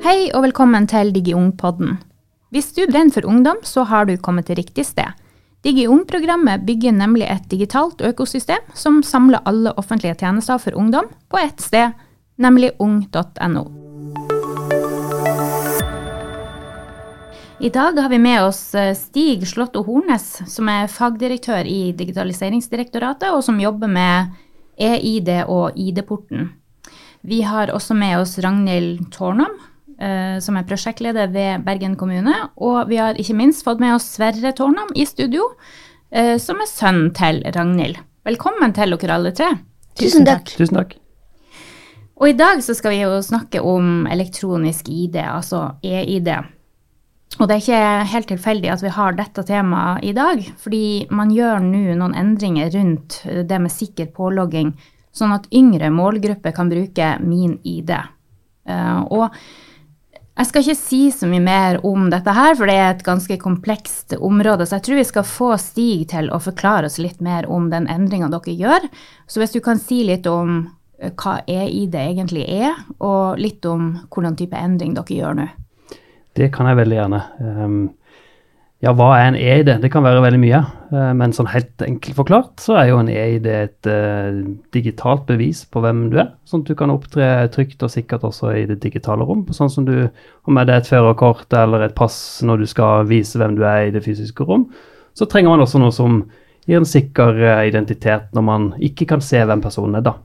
Hei og velkommen til DigiUng-podden. Hvis du brenner for ungdom, så har du kommet til riktig sted. DigiUng-programmet bygger nemlig et digitalt økosystem som samler alle offentlige tjenester for ungdom på ett sted, nemlig ung.no. I dag har vi med oss eh, Stig Slåtto Hornes, som er fagdirektør i Digitaliseringsdirektoratet, og som jobber med EID og ID-porten. Vi har også med oss Ragnhild Tårnum, eh, som er prosjektleder ved Bergen kommune. Og vi har ikke minst fått med oss Sverre Tårnam i studio, eh, som er sønnen til Ragnhild. Velkommen til dere alle tre. Tusen takk. Tusen takk. Og i dag så skal vi jo snakke om elektronisk ID, altså EID. Og det er ikke helt tilfeldig at vi har dette temaet i dag, fordi man gjør nå noen endringer rundt det med sikker pålogging, sånn at yngre målgrupper kan bruke min ID. Og jeg skal ikke si så mye mer om dette her, for det er et ganske komplekst område. Så jeg tror vi skal få Stig til å forklare oss litt mer om den endringa dere gjør. Så hvis du kan si litt om eh, hva EID egentlig er, og litt om hvordan type endring dere gjør nå. Det kan jeg veldig gjerne. Ja, hva er en EID? Det kan være veldig mye. Uh, men sånn helt enkelt forklart så er jo en EID et uh, digitalt bevis på hvem du er. Sånn at du kan opptre trygt og sikkert også i det digitale rom. Sånn som du har med deg et førerkort eller et pass når du skal vise hvem du er i det fysiske rom. Så trenger man også noe som gir en sikker uh, identitet når man ikke kan se hvem personen er, da.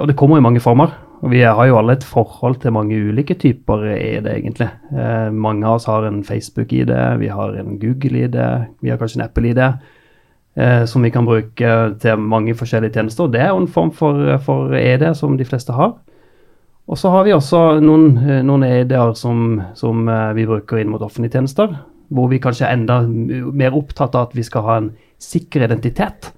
og det kommer i mange former. Og vi har jo alle et forhold til mange ulike typer ID, egentlig. Eh, mange av oss har en Facebook-ID, vi har en Google-ID, vi har kanskje en Apple-ID. Eh, som vi kan bruke til mange forskjellige tjenester. Det er jo en form for, for ED som de fleste har. Og så har vi også noen, noen ED-er som, som, eh, vi bruker inn mot offentlige tjenester. Hvor vi kanskje er enda mer opptatt av at vi skal ha en sikker identitet.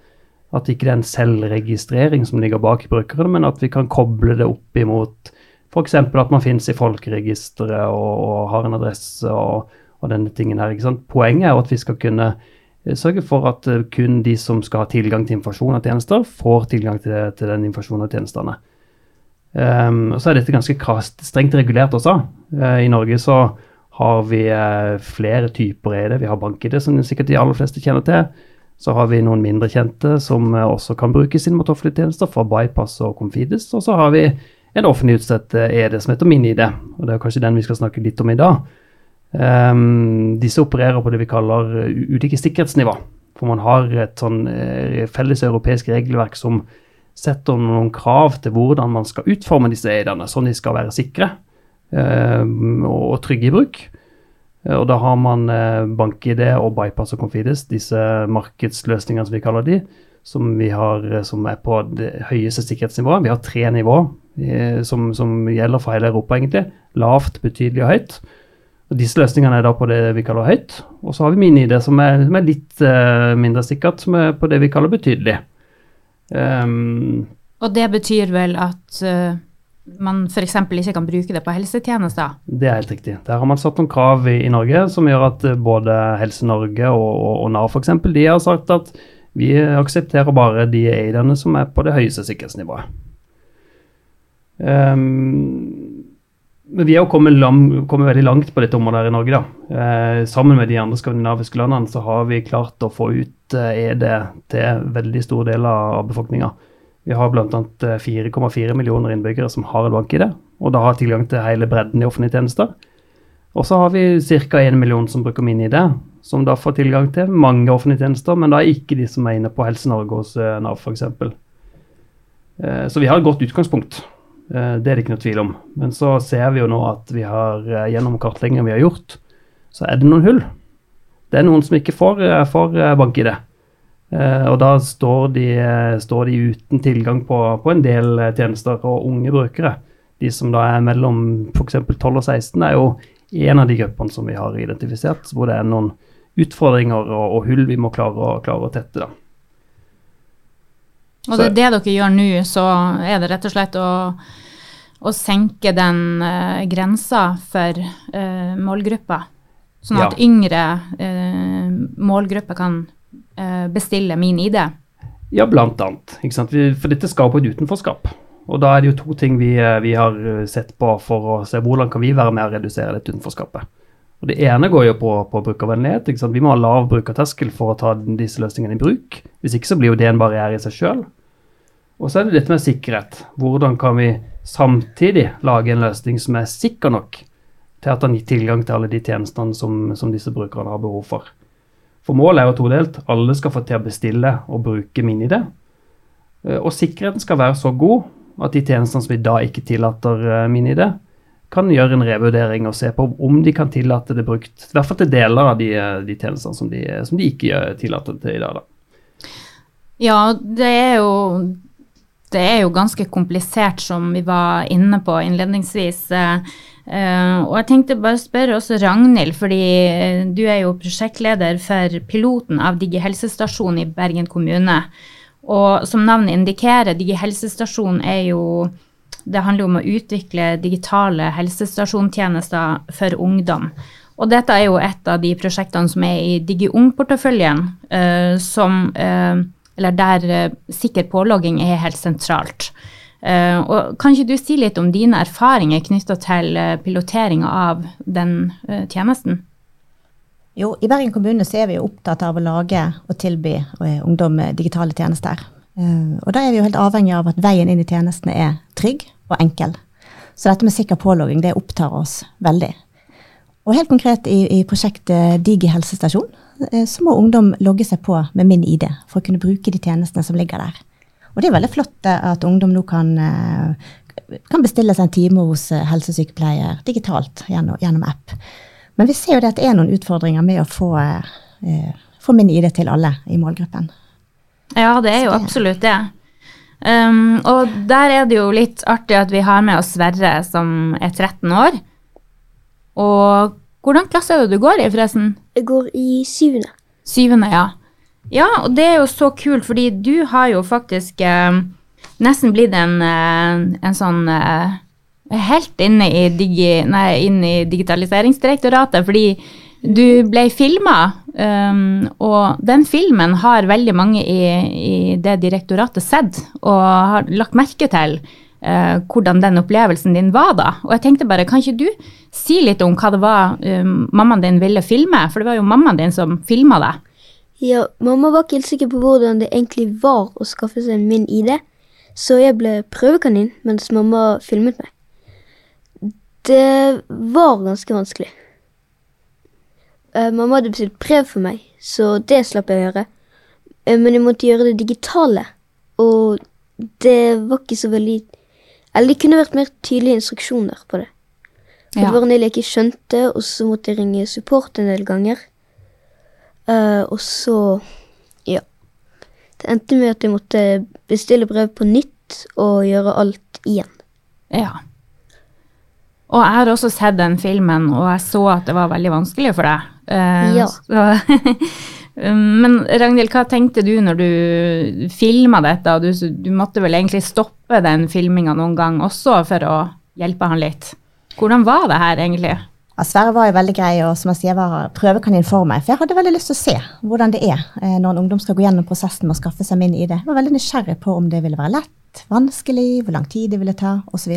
At ikke det er en selvregistrering som ligger bak brukerne, men at vi kan koble det opp imot f.eks. at man finnes i folkeregisteret og, og, har en adresse og, og denne tingen her. Poenget er jo at vi skal kunne eh, sørge for at eh, kun de som skal ha tilgang til informasjon og tjenester, får tilgang til, til den informasjonen og tjenestene. Um, og så er dette ganske krast, strengt regulert også. Uh, I Norge så har vi uh, flere typer i det. Vi har bank-ID, som sikkert de aller fleste kjenner til. Så har vi noen mindre kjente som eh, også kan brukes inn mot offentlige fra Bypass og Confides. Og så har vi en offentlig utstedt ED eh, som heter MinID, og det er kanskje den vi skal snakke litt om i dag. Um, disse opererer på det vi kaller eh, ulike sikkerhetsnivå. For man har et sånn felles europeisk regelverk som setter noen krav til hvordan man skal utforme disse ED-ene, sånn de skal være sikre um, og trygge i bruk. Eh, og da har man eh, BankID og Bypass og Confides, disse markedsløsningene som vi kaller de, som, har, eh, som er på det høyeste sikkerhetsnivået. Vi har tre nivåer som, som, gjelder for hele Europa, egentlig. Lavt, betydelig og høyt. Og Disse løsningene er da på det vi kaller høyt. Og så har vi MinID, som som er litt uh, mindre sikkert, som er på det vi kaller betydelig. Um, og det betyr vel at uh man f.eks. ikke kan bruke det på helsetjenester? Det er helt riktig. Der har man satt noen krav i, i Norge som gjør at eh, både Helse Norge og, og, og Nav f.eks. de har sagt at vi aksepterer bare de eierne som er på det høyeste sikkerhetsnivået. Um, men vi har kommet, kommet, veldig langt på dette området her i Norge. da. Eh, sammen med de andre skandinaviske landene så har vi klart å få ut eh, ED til veldig stor del av befolkninga. Vi har bl.a. 4,4 eh, millioner innbyggere som har en bank-ID, og da har tilgang til hele bredden i offentlige tjenester. Og så har vi ca. 1 million som bruker min-ID, som da får tilgang til mange offentlige tjenester, men da ikke de som er inne på Helse Norge hos eh, Nav f.eks. Eh, så vi har et godt utgangspunkt. Det er det ikke noe tvil om. Men så ser vi jo nå at vi har, gjennom kartleggingen vi har gjort, så er det noen hull. Det er noen som ikke får, får bank-ID. Uh, og da står de, står de, uten tilgang på, på, en del eh, tjenester og unge brukere. De som da er mellom f.eks. 12 og 16, er jo en av de gruppene som vi har identifisert, hvor det er noen utfordringer og, og hull vi må klare, klare å tette. da. Og det er det dere gjør nå, så er det rett og slett å, å senke den uh, grensa for uh, målgruppa, sånn at ja. yngre uh, målgrupper kan Eh, bestille min ID? Ja, blant annet. For dette skaper et utenforskap. Og da er det jo to ting vi, eh, vi har sett på for å se hvordan kan vi være med å redusere dette utenforskapet. Og Det ene går jo på, på brukervennlighet. Vi må ha lav brukerterskel for å ta disse løsningene i bruk. Hvis ikke så blir jo det en barriere i seg sjøl. Og så er det dette med sikkerhet. Hvordan kan vi samtidig lage en løsning som er sikker nok til at den gir tilgang til alle de tjenestene som, som disse brukerne har behov for. For målet er jo todelt. Alle skal få til å bestille og bruke MinID. Eh, og sikkerheten skal være så god at de tjenestene som i dag ikke tillater eh, MinID, kan gjøre en revurdering og se på om de kan tillate det brukt. I hvert fall til deler av de, eh, de tjenestene som de, som de ikke tillater til i dag. Da. Ja, det er jo det er jo ganske komplisert, som vi var inne på innledningsvis. Uh, og jeg tenkte bare spørre også Ragnhild, fordi eh, du er jo prosjektleder for piloten av Digihelsestasjonen i Bergen kommune. Og som navnet indikerer, Digihelsestasjonen er jo Det handler om å utvikle digitale helsestasjontjenester for ungdom. Og dette er jo et av de prosjektene som er i Digi Ung-porteføljen, uh, som uh, Eller der sikker pålogging er helt sentralt. Uh, og kan ikke du si litt om dine erfaringer knytta til uh, piloteringa av den uh, tjenesten? Jo, I Bergen kommune så er vi opptatt av å lage og tilby ungdom digitale tjenester. og da er vi jo helt avhengig av at veien inn i tjenestene er trygg og enkel. Så dette med sikker pålogging det opptar oss veldig. Og helt konkret i, i prosjektet Digi helsestasjon så må ungdom logge seg på med min ID for å kunne bruke de tjenestene som ligger der. Og det er veldig flott at ungdom nå kan, eh, kan bestille seg en time hos eh, helsesykepleier digitalt gjennom, gjennom, app. Men vi ser jo det at det er noen utfordringer med å få, eh, få min ID til alle i målgruppen. Ja, det er jo absolutt det. Um, og der er det jo litt artig at vi har med oss Sverre, som er 13 år. Og hvordan klasse er det du går i, forresten? Jeg går i syvende. Syvende, ja. Ja, og det er jo så kult, fordi du har jo faktisk eh, nesten blitt en, eh, en sånn eh, helt inne i, digi, nei, inne i Digitaliseringsdirektoratet, fordi du ble filma, um, og den filmen har veldig mange i, i, det direktoratet sett og har lagt merke til uh, hvordan den opplevelsen din var da. Og jeg tenkte bare, kan ikke du si litt om hva det var um, mammaen din ville filme? For det var jo mammaen din som filma deg. Ja, mamma var ikke helt sikker på hvordan det egentlig var å skaffe seg min ID, så jeg ble prøvekanin mens mamma filmet meg. Det var ganske vanskelig. Uh, mamma hadde bestilt brev for meg, så det slapp jeg å gjøre. Uh, men jeg måtte gjøre det digitale, og det var ikke så veldig Eller det kunne vært mer tydelige instruksjoner på det. For ja. det var en del jeg ikke skjønte, og så måtte jeg ringe support en del ganger. Uh, og så Ja. Det endte med at jeg måtte bestille brev på nytt og gjøre alt igjen. Ja. Og jeg har også sett den filmen, og jeg så at det var veldig vanskelig for deg. Uh, ja. Men Ragnhild, hva tenkte du når du filma dette? du, du, måtte vel egentlig stoppe den filminga noen gang også for å hjelpe han litt. Hvordan var det her egentlig? Ja, Sverre var jo veldig grei og som jeg sier, var prøvekanin for meg. For jeg hadde veldig lyst til å se hvordan det er eh, når en ungdom skal gå gjennom prosessen med å skaffe seg min ID. Jeg var veldig nysgjerrig på om det ville være lett, vanskelig, hvor lang tid det ville ta osv.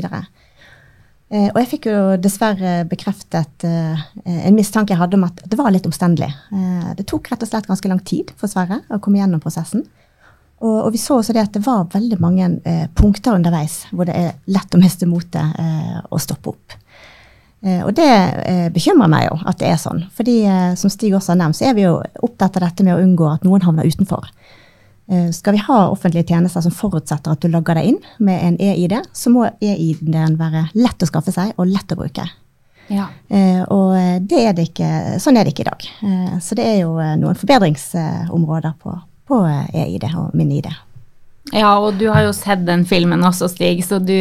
Eh, og jeg fikk jo dessverre bekreftet eh, en mistanke jeg hadde om at det var litt omstendelig. Eh, det tok rett og slett ganske lang tid for Sverre å komme gjennom prosessen. Og, og vi så også det at det var veldig mange punkter underveis hvor det er lett å miste motet og stoppe opp. Eh, og det eh, bekymrer meg jo at det er sånn. Fordi eh, som Stig også har nevnt, så er vi jo opptatt av dette med å unngå at noen havner utenfor. Skal vi ha offentlige tjenester som forutsetter at du logger deg inn med en EID, så må EID-en være lett å skaffe seg og lett å bruke. Ja. og det er det ikke, sånn er det ikke i dag. så det er jo noen forbedringsområder på, på EID og min ID. Ja, og du har jo sett den filmen også, Stig, så du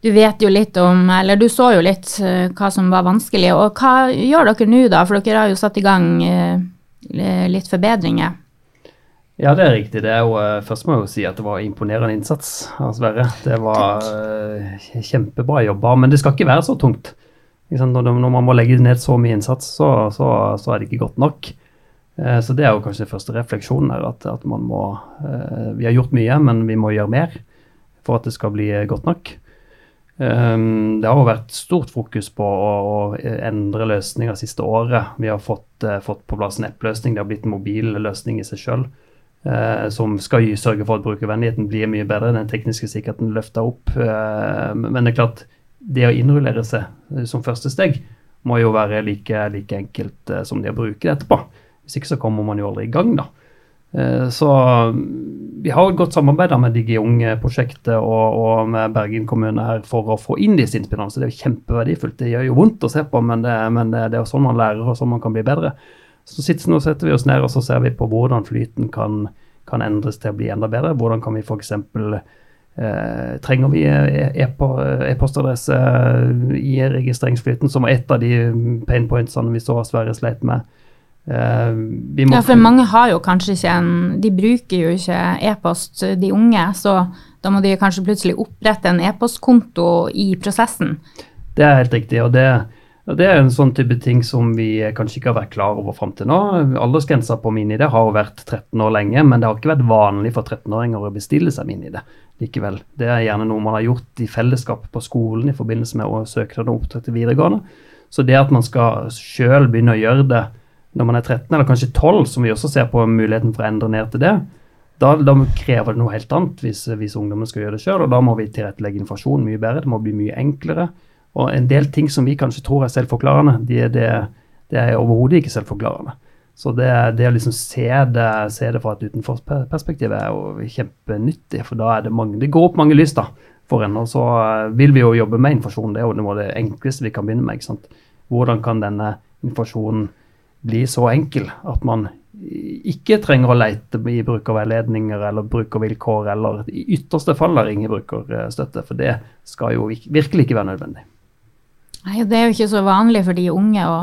du vet jo litt om, eller du så jo litt uh, hva som var vanskelig. Og hva gjør dere nå, da? For dere har jo satt i gang uh, litt forbedringer. Ja, det er riktig. Det er jo, uh, først må jeg jo si at det var imponerende innsats av Sverre. Det var kjempebra jobba. Men det skal ikke være så tungt. Når, man må legge ned så mye innsats, så, så, så er det ikke godt nok. Så det er jo kanskje den første refleksjonen her, at, at man må Vi har gjort mye, men vi må gjøre mer. for at det skal bli godt nok. Um, det har jo vært stort fokus på å, å endre løsninger siste året. Vi har fått, uh, fått på plass en app-løsning. Det har blitt en mobil løsning i seg sjøl. Uh, som skal sørge for at brukervennligheten blir mye bedre. Den tekniske sikkerheten løfter opp. Uh, men det er klart, det å innrullere seg som første steg må jo være like, like enkelt som det å bruke det etterpå. Hvis ikke så kommer man jo aldri i gang, da. Eh, så vi har et godt samarbeid med DigiUng-prosjektet og, og, med Bergen kommune her for å få inn disse innspillene. Så det er jo kjempeverdifullt. Det gjør jo vondt å se på, men det, men det, det er jo sånn man lærer og sånn man kan bli bedre. Så sitter, nå setter vi oss ned og så ser vi på hvordan flyten kan, kan endres til å bli enda bedre. Hvordan kan vi f.eks. Eh, trenger vi e-postadresse e i registreringsflyten, som var et av de pain pointsene vi så Sverre sleit med. Uh, ja, for mange har jo kanskje ikke en De bruker jo ikke e-post, de unge. Så da må de kanskje plutselig opprette en e-postkonto i prosessen. Det er helt riktig. og det, og det, er en sånn type ting som vi kanskje ikke har vært klar over fram til nå. Aldersgrensa på MinID har jo vært 13 år lenge, men det har ikke vært vanlig for 13-åringer å bestille seg MinID likevel. Det er gjerne noe man har gjort i fellesskap på skolen i forbindelse med søke om opptak til videregående. Så det at man skal sjøl begynne å gjøre det når man er 13 eller kanskje 12, som vi også ser på muligheten for å endre ned til det, da, da krever det noe helt annet hvis, hvis ungdommen skal gjøre det sjøl. Og da må vi tilrettelegge informasjonen mye bedre, det må bli mye enklere. Og en del ting som vi kanskje tror er selvforklarende, de, det, det er overhodet ikke selvforklarende. Så det, det å liksom se det, se det fra et utenforperspektiv er jo kjempenyttig, for da er det mange Det går opp mange lys da, for en. Og så vil vi jo jobbe med informasjon. Det er jo det enkleste vi kan begynne med. ikke sant? Hvordan kan denne informasjonen bli så enkel at man ikke trenger å leite i brukerveiledninger eller brukervilkår, eller i ytterste fall ringe brukerstøtte, for det skal jo virkelig ikke være nødvendig. Nei, Det er jo ikke så vanlig for de unge å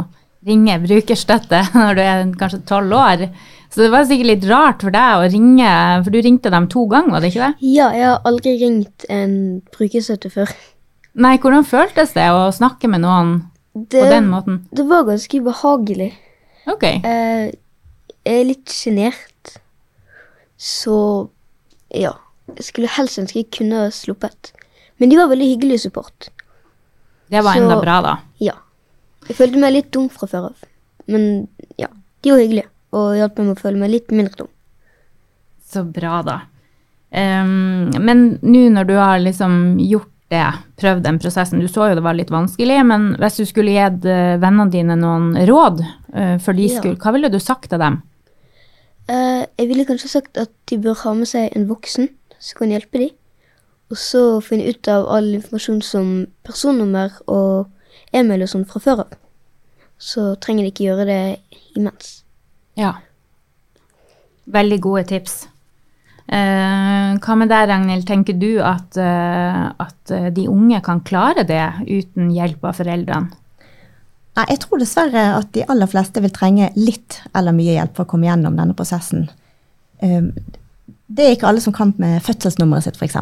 ringe brukerstøtte når du er kanskje tolv år. Så det var sikkert litt rart for deg å ringe, for du ringte dem to ganger, var det ikke det? Ja, jeg har aldri ringt en brukerstøtte før. Nei, hvordan føltes det å snakke med noen det, på den måten? Det var ganske behagelig. Ok. Eh, jeg er litt sjenert, så ja. Jeg skulle helst ønske jeg kunne sluppet. Men de var veldig hyggelig support. Det var så, enda bra, da. Ja. Jeg følte meg litt dum fra før av. Men ja, de var hyggelige og hjalp meg med å føle meg litt mindre dum. Så bra, da. Um, men nå når du har liksom gjort det, prøvd den prosessen. Du så jo det var litt vanskelig, men hvis du skulle gitt eh, vennene dine noen råd uh, for de skulle, hva ville du sagt til dem? Uh, jeg ville kanskje sagt at de bør ha med seg en voksen som kan hjelpe dem. Og så finne ut av all informasjon som personnummer og e-mail og sånn fra før av. Så trenger de ikke gjøre det imens. Ja. Veldig gode tips. Eh, hva med deg, Ragnhild? Tenker du at, eh, at, eh, de unge kan klare det uten hjelp av foreldrene? Nei, jeg tror dessverre at de aller fleste vil trenge litt eller mye hjelp for å komme gjennom denne prosessen. Det er ikke alle som kan med fødselsnummeret sitt, f.eks.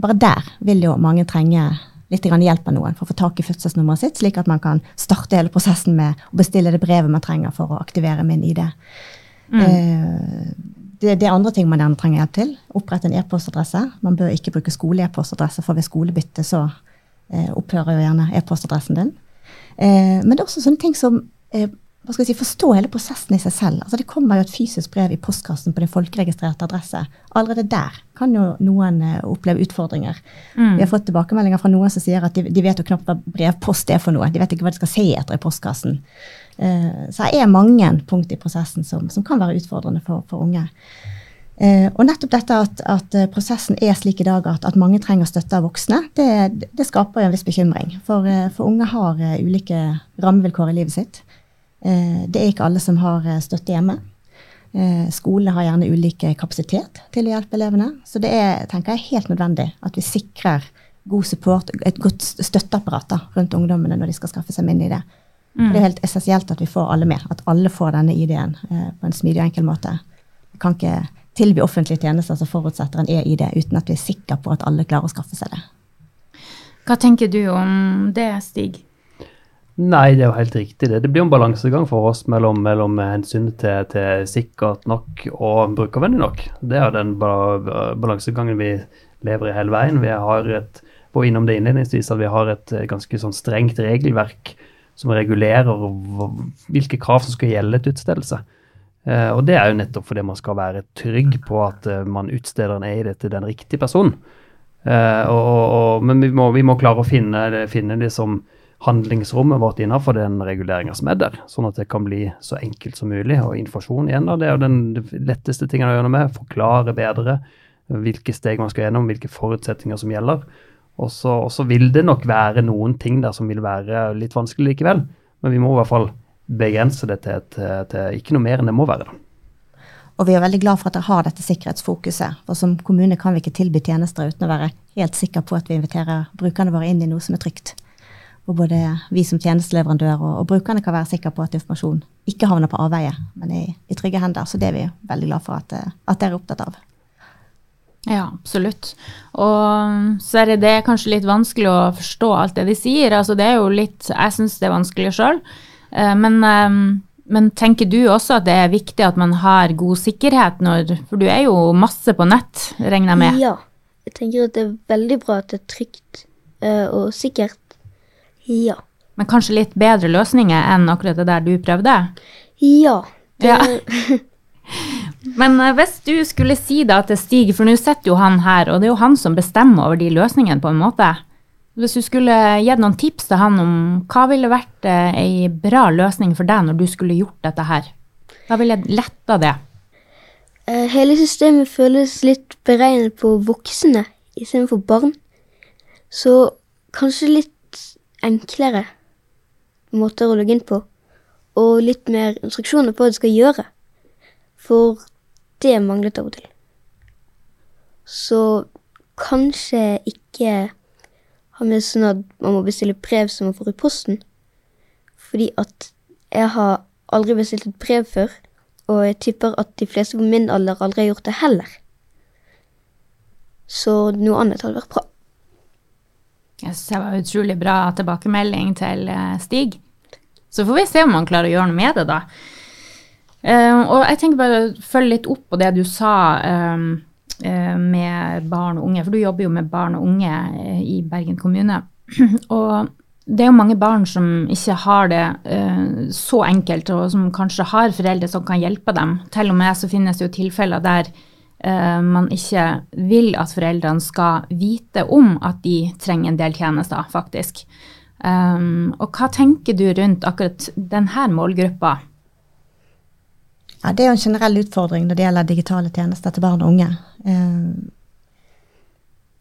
Bare der vil jo mange trenge litt hjelp av noen for å få tak i fødselsnummeret sitt, slik at man kan starte hele prosessen med å bestille det brevet man trenger for å aktivere min ID. Mm det, det, er andre ting man gjerne trenger hjelp til. Opprette en e-postadresse. Man bør ikke bruke skole-e-postadresse, for ved skolebytte så eh, opphører jo gjerne e-postadressen din. Eh, men det er også sånne ting som eh, hva skal jeg si, Forstå hele prosessen i seg selv. Altså Det kommer jo et fysisk brev i postkassen på din folkeregistrerte adresse. Allerede der kan jo noen eh, oppleve utfordringer. Mm. Vi har fått tilbakemeldinger fra noen som sier at de, de vet jo knapt hva brevpost er for noe. De vet ikke hva de skal se etter i postkassen. Eh, så det er mange punkt i prosessen som, som kan være utfordrende for, for unge. Eh, og nettopp dette at, at, prosessen er slik i dag at, at mange trenger støtte av voksne, det, det skaper en viss bekymring. For, eh, for, unge har ulike rammevilkår i livet sitt. det er ikke alle som har støtte hjemme. Skolene har gjerne ulike kapasitet til å hjelpe elevene. Så det er tenker jeg, helt nødvendig at vi sikrer god support, et godt støtteapparat da, rundt ungdommene når de skal skaffe seg min idé. Mm. Det er helt essensielt at vi får alle med, at alle får denne ID-en eh, på en smidig og enkel måte. Vi kan ikke tilby offentlige tjenester som forutsetter en e-ID uten at vi er sikre på at alle klarer å skaffe seg det. Hva tenker du om det, Stig? Nei, det er jo helt riktig. Det, det blir jo en balansegang for oss mellom, mellom hensynet til, til, sikkert nok og brukervennlig nok. Det er den balansegangen vi lever i hele veien. Vi har et, var innom det innledningsvis at vi har et ganske sånn strengt regelverk som regulerer hvilke krav som skal gjelde til utstedelse. Eh, og det er jo nettopp fordi man skal være trygg på at eh, man utsteder en eid til den riktige personen. Eh, men vi må, vi må, klare å finne, finne det som handlingsrommet vårt innenfor den reguleringa som er der, sånn at det kan bli så enkelt som mulig. Og informasjon igjen, da, det er jo den letteste tingen å gjøre noe med. Forklare bedre hvilke steg man skal gjennom, hvilke forutsetninger som gjelder. Og så vil det nok være noen ting der som vil være litt vanskelig likevel. Men vi må i hvert fall begrense det til, til, til ikke noe mer enn det må være. da. Og vi er veldig glad for at dere har dette sikkerhetsfokuset. For som kommune kan vi ikke tilby tjenester uten å være helt sikre på at vi inviterer brukerne våre inn i noe som er trygt. Hvor både vi som tjenesteleverandør og, og brukerne kan være sikre på at informasjon ikke havner på avveie, men i, i, trygge hender. Så det er vi veldig glad for at, at dere er opptatt av. Ja, absolutt. Og så er det kanskje litt vanskelig å forstå alt det de sier. Altså, det er jo litt Jeg syns det er vanskelig sjøl. Eh, men, eh, men, tenker du også at det er viktig at man har god sikkerhet når For du er jo masse på nett, regner jeg med? Ja. Jeg tenker at det er veldig bra at det er trygt og sikkert. Ja. Men kanskje litt bedre løsninger enn akkurat det der du prøvde? Ja. Ja. Men eh, hvis du skulle si da til Stig, for nå sitter jo han her, og det er jo han som bestemmer over de løsningene, på en måte. Hvis du skulle gitt noen tips til han om hva ville vært eh, ei bra løsning for deg når du skulle gjort dette her? Hva ville letta det? Eh, hele systemet føles litt beregnet på voksne istedenfor barn. Så kanskje litt enklere måter å logge inn på, og litt mer instruksjoner på hva du skal gjøre. For det manglet av og til. Så kanskje ikke ha med sånn at man må bestille brev som man får i posten. Fordi at jeg har aldri bestilt et brev før, og jeg tipper at de fleste på min alder aldri har gjort det heller. Så noe annet hadde vært bra. Jeg synes det var utrolig bra tilbakemelding til eh, Stig. Så får vi se om han klarer å gjøre noe med det, da. Uh, og jeg tenker bare å følge litt opp på det du sa um, med barn og unge, for du jobber jo med barn og unge uh, i Bergen kommune. og det er jo mange barn som ikke har det så enkelt, og som kanskje har foreldre som kan hjelpe dem. Til og med så finnes det jo tilfeller der uh, man ikke vil at foreldrene skal vite om at de trenger en del tjenester, faktisk. Um, og hva tenker du rundt akkurat denne målgruppa? Ja, det er jo en generell utfordring når det gjelder digitale tjenester til barn og unge. Uh,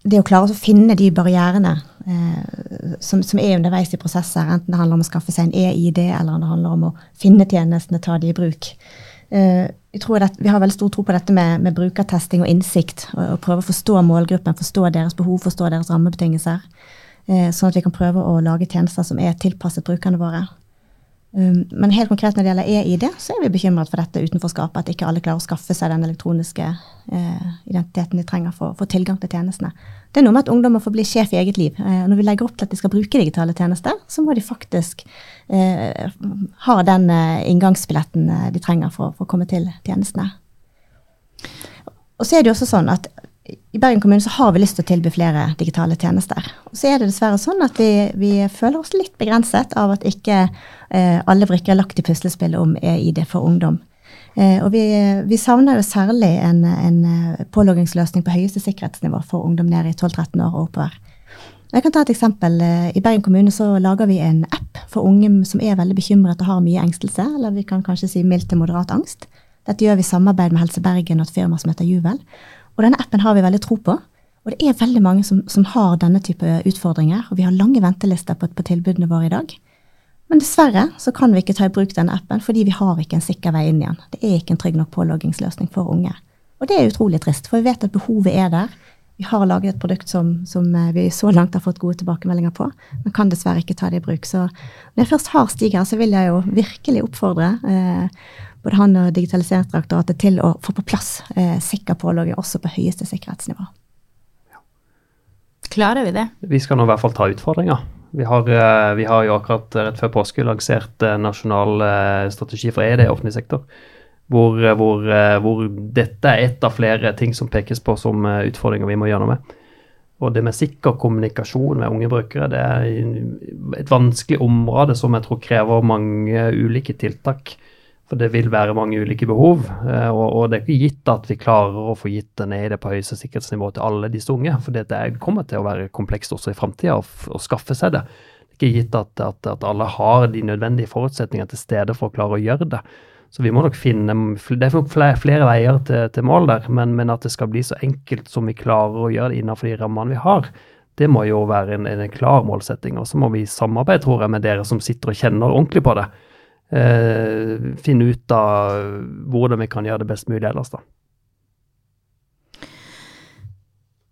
det å klare å finne de barrierene eh, som, som, er underveis i prosesser, enten det handler om å skaffe seg en e-ID, eller det handler om å finne tjenestene, ta de i bruk. Eh, jeg tror det, Vi har veldig stor tro på dette med, med brukertesting og innsikt. Og, prøve å forstå målgruppen, forstå deres behov, forstå deres rammebetingelser. Eh, sånn at vi kan prøve å lage tjenester som er tilpasset brukerne våre. Um, men helt konkret når det gjelder EID, så er vi bekymret for dette utenforskapet. At ikke alle klarer å skaffe seg den elektroniske eh, identiteten de trenger for å få tilgang til tjenestene. Det er noe med at ungdom må få bli sjef i eget liv. Eh, når vi legger opp til at de skal bruke digitale tjenester, så må de faktisk eh, ha den eh, inngangsbilletten eh, de trenger for, for, å komme til tjenestene. Og så er det jo også sånn at i Bergen kommune så har vi lyst til å tilby flere digitale tjenester. Og så er det dessverre sånn at vi, vi føler oss litt begrenset av at ikke eh, alle brikker er lagt i puslespillet om EID for ungdom. Eh, og vi, vi, savner jo særlig en, en eh, påloggingsløsning på høyeste sikkerhetsnivå for ungdom ned i 12-13 år og oppover. Jeg kan ta et eksempel. Eh, I Bergen kommune så lager vi en app for unge som er veldig bekymret og har mye engstelse, eller vi kan kanskje si mildt til moderat angst. Dette gjør vi i samarbeid med Helse Bergen og et firma som heter Juvel. Og denne appen har vi veldig tro på. Og det er veldig mange som, som har denne type utfordringer, og vi har lange ventelister på, på, tilbudene våre i dag. Men dessverre så kan vi ikke ta i bruk denne appen fordi vi har ikke en sikker vei inn igjen. Det er ikke en trygg nok påloggingsløsning for unge. Og det er utrolig trist, for vi vet at behovet er der. Vi har laget et produkt som, som eh, vi så langt har fått gode tilbakemeldinger på, men kan dessverre ikke ta det i bruk. Så når jeg først har Stig her, så vil jeg jo virkelig oppfordre eh, både han og Digitaliseringsdirektoratet til å få på plass eh, sikker pålogge også på høyeste sikkerhetsnivå. Klarer vi det? Vi skal nå i hvert fall ta utfordringa. Vi har, eh, vi har jo akkurat rett før påske lansert eh, nasjonal eh, strategi for ED i offentlig sektor. Hvor, eh, hvor, eh, hvor dette er ett av flere ting som pekes på som eh, utfordringer vi må gjøre noe med. Og det med sikker kommunikasjon med unge brukere det er et vanskelig område som jeg tror krever mange ulike tiltak. For det vil være mange ulike behov. eh, Og, og det er ikke gitt at vi klarer å få gitt det ned på høyeste sikkerhetsnivå til alle disse unge. For det er- kommer til å være komplekst også i framtida å skaffe seg det. Det er ikke gitt at, at, at alle har de nødvendige forutsetningene til stede for å klare å gjøre det. Så vi må nok finne Det er flere, flere veier til, til mål der, men, men at det skal bli så enkelt som vi klarer å gjøre det innenfor de rammene vi har, det må jo være en, en klar målsetting. Og så må vi samarbeide, tror jeg, med dere som sitter og kjenner ordentlig på det. Eh, finne ut av hvordan vi kan gjøre det best mulig ellers, da.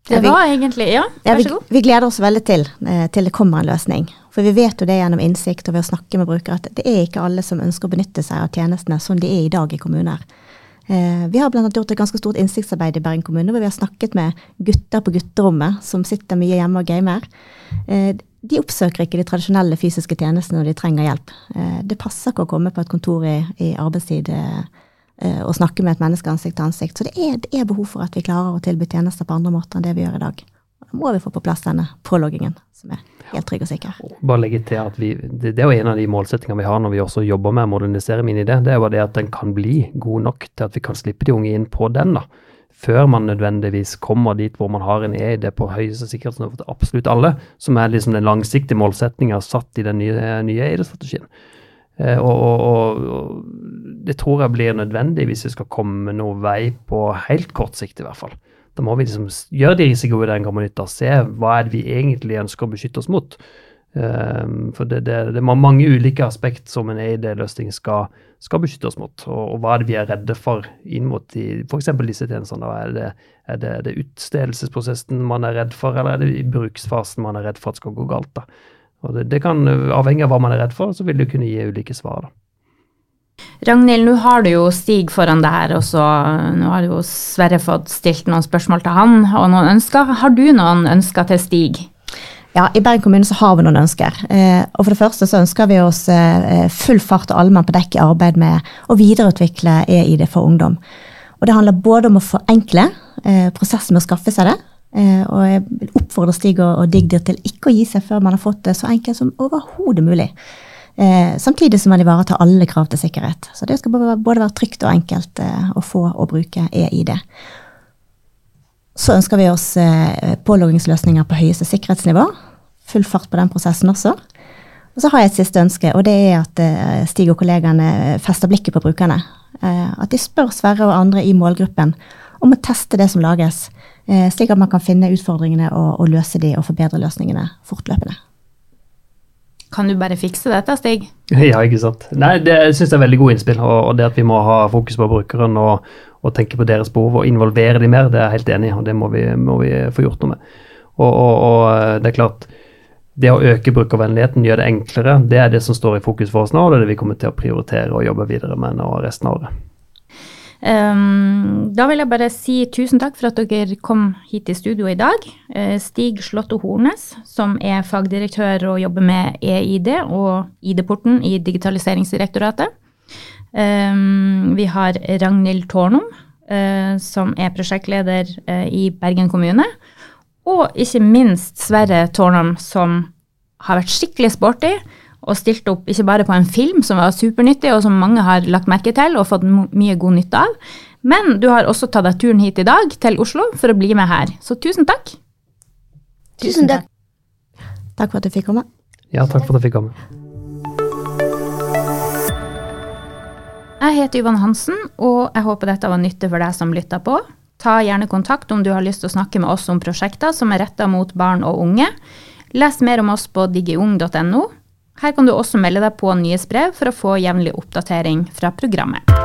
Det var egentlig Ja, Ja, vær så god. vi gleder oss veldig til, eh, til det kommer en løsning. For vi vet jo det gjennom innsikt og ved å snakke med brukere at det er ikke alle som ønsker å benytte seg av tjenestene som de er i dag i kommuner. Eh, vi har annet gjort et ganske stort innsiktsarbeid i Bergen kommune, hvor vi har snakket med gutter på gutterommet som sitter mye hjemme og gamer. Eh, de oppsøker ikke de tradisjonelle fysiske tjenestene når de trenger hjelp. Eh, det passer ikke å komme på et kontor i, i arbeidstid eh, eh, og snakke med et menneske ansikt til ansikt. Så det er, det er behov for at vi klarer å tilby tjenester på andre måter enn det vi gjør i dag. Da må vi få på plass denne påloggingen, som er helt trygg og sikker. Bare legge til at vi, det, er jo en av de målsettingene vi har når vi også jobber med å modernisere MinID. Det er jo det at den kan bli god nok til at vi kan slippe de unge inn på den. da. Før man nødvendigvis kommer dit hvor man har en EID på høyeste sikkerhetsnivå til absolutt alle, som er liksom den langsiktige målsettinga satt i den nye, nye EID-strategien. Eh, og, og, og, det tror jeg blir nødvendig hvis vi skal komme noe vei på helt kort sikt, i hvert fall. Da må vi liksom gjøre de risikovurderingene og se hva er det vi egentlig ønsker å beskytte oss mot. Um, for det, det, det er mange ulike aspekt som en EID-løsning skal, skal beskytte oss mot. Og, og hva er det vi er redde for inn mot f.eks. disse tjenestene? Er det, er det, det utstedelsesprosessen man er redd for, eller er det i bruksfasen man er redd for at skal gå galt? da? Og det, det kan, Avhengig av hva man er redd for, så vil det kunne gi ulike svar. da. Ragnhild, nå har du jo Stig foran deg her, og så nå har jo Sverre fått stilt noen spørsmål til han, og noen ønsker. Har du noen ønsker til Stig? Ja, I Bergen kommune så har vi noen ønsker. Eh, og For det første så ønsker vi oss eh, full fart og allmenn på dekk i arbeid med å videreutvikle EID for ungdom. Og Det handler både om å forenkle eh, prosessen med å skaffe seg det. Og jeg vil oppfordre Stig og, og Digdir til ikke å gi seg før man har fått det så enkelt som overhodet mulig. Samtidig som man ivaretar alle krav til sikkerhet. Så det skal både, være trygt og enkelt å få og bruke EID. Så ønsker vi oss eh, påloggingsløsninger på høyeste sikkerhetsnivå. Full fart på den prosessen også. Og så har jeg et siste ønske, og det er at eh, Stig og kollegaene fester blikket på brukerne. Eh, at de spør Sverre og andre i målgruppen om å teste det som lages, eh, slik at man kan finne utfordringene og, og løse de og forbedre løsningene fortløpende. Kan du bare fikse dette, Stig? Ja, ikke sant. Nei, det syns jeg er veldig gode innspill. Og det at vi må ha fokus på brukeren og, og tenke på deres behov og involvere de mer, det er jeg helt enig i, og det må vi, må vi få gjort noe med. Og, og, og det er klart, det å øke brukervennligheten, gjøre det enklere, det er det som står i fokus for oss nå, og det er det vi kommer til å prioritere og jobbe videre med nå resten av året. Um, da vil jeg bare si tusen takk for at dere kom hit til studio i dag. Uh, Stig Slåtto Hornes, som er fagdirektør og jobber med EID og ID-porten i Digitaliseringsdirektoratet. Um, vi har Ragnhild Tårnum, uh, som er prosjektleder uh, i Bergen kommune. Og ikke minst Sverre Tårnum, som har vært skikkelig sporty og stilt opp ikke bare på en film som var supernyttig, og som mange har lagt merke til og fått mye god nytte av, men du har også tatt deg turen hit i dag til Oslo for å bli med her. Så tusen takk. Tusen takk. Takk for at du fikk komme. Ja, takk for at jeg fikk komme. Jeg heter Yvonne Hansen, og jeg håper dette var nyttig for deg som lytta på. Ta gjerne kontakt om du har lyst til å snakke med oss om prosjekter som er retta mot barn og unge. Les mer om oss på digiung.no. Her kan du også melde deg på nyhetsbrev for å få jevnlig oppdatering fra programmet.